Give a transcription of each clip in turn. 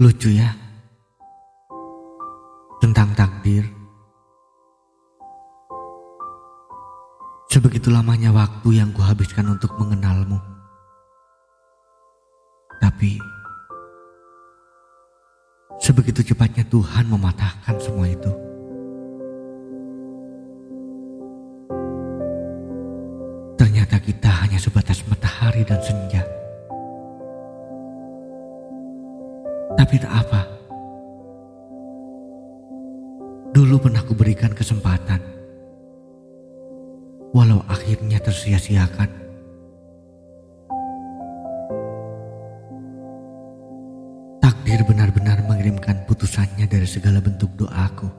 Lucu ya. Tentang takdir. Sebegitu lamanya waktu yang kuhabiskan untuk mengenalmu. Tapi sebegitu cepatnya Tuhan mematahkan semua itu. Ternyata kita hanya sebatas matahari dan senja. Tapi tak apa. Dulu pernah kuberikan kesempatan. Walau akhirnya tersia-siakan. Takdir benar-benar mengirimkan putusannya dari segala bentuk doaku.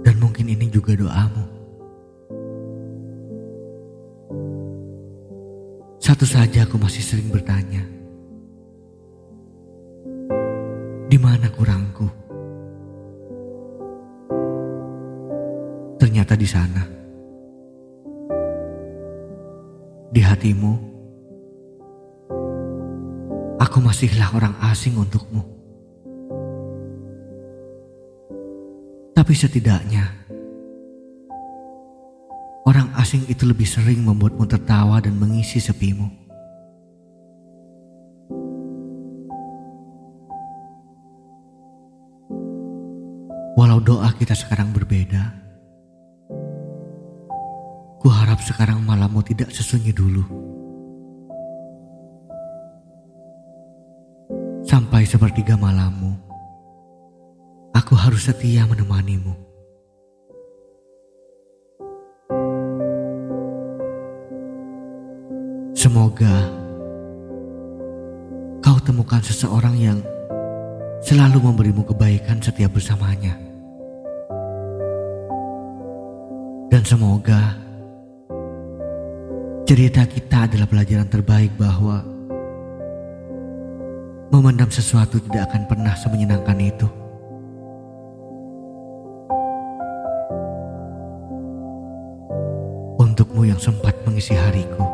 Dan mungkin ini juga doamu. Satu saja aku masih sering bertanya. Di mana kurangku? Ternyata di sana. Di hatimu, aku masihlah orang asing untukmu. Tapi setidaknya, orang asing itu lebih sering membuatmu tertawa dan mengisi sepimu. Walau doa kita sekarang berbeda, ku harap sekarang malammu tidak sesunyi dulu. Sampai sepertiga malammu, aku harus setia menemanimu. Semoga kau temukan seseorang yang selalu memberimu kebaikan setiap bersamanya. Dan semoga cerita kita adalah pelajaran terbaik bahwa memendam sesuatu tidak akan pernah semenyenangkan itu. Untukmu yang sempat mengisi hariku.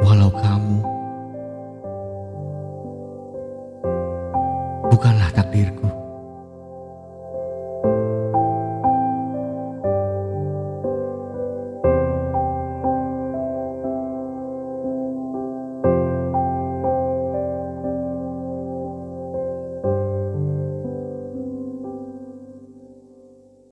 Walau kamu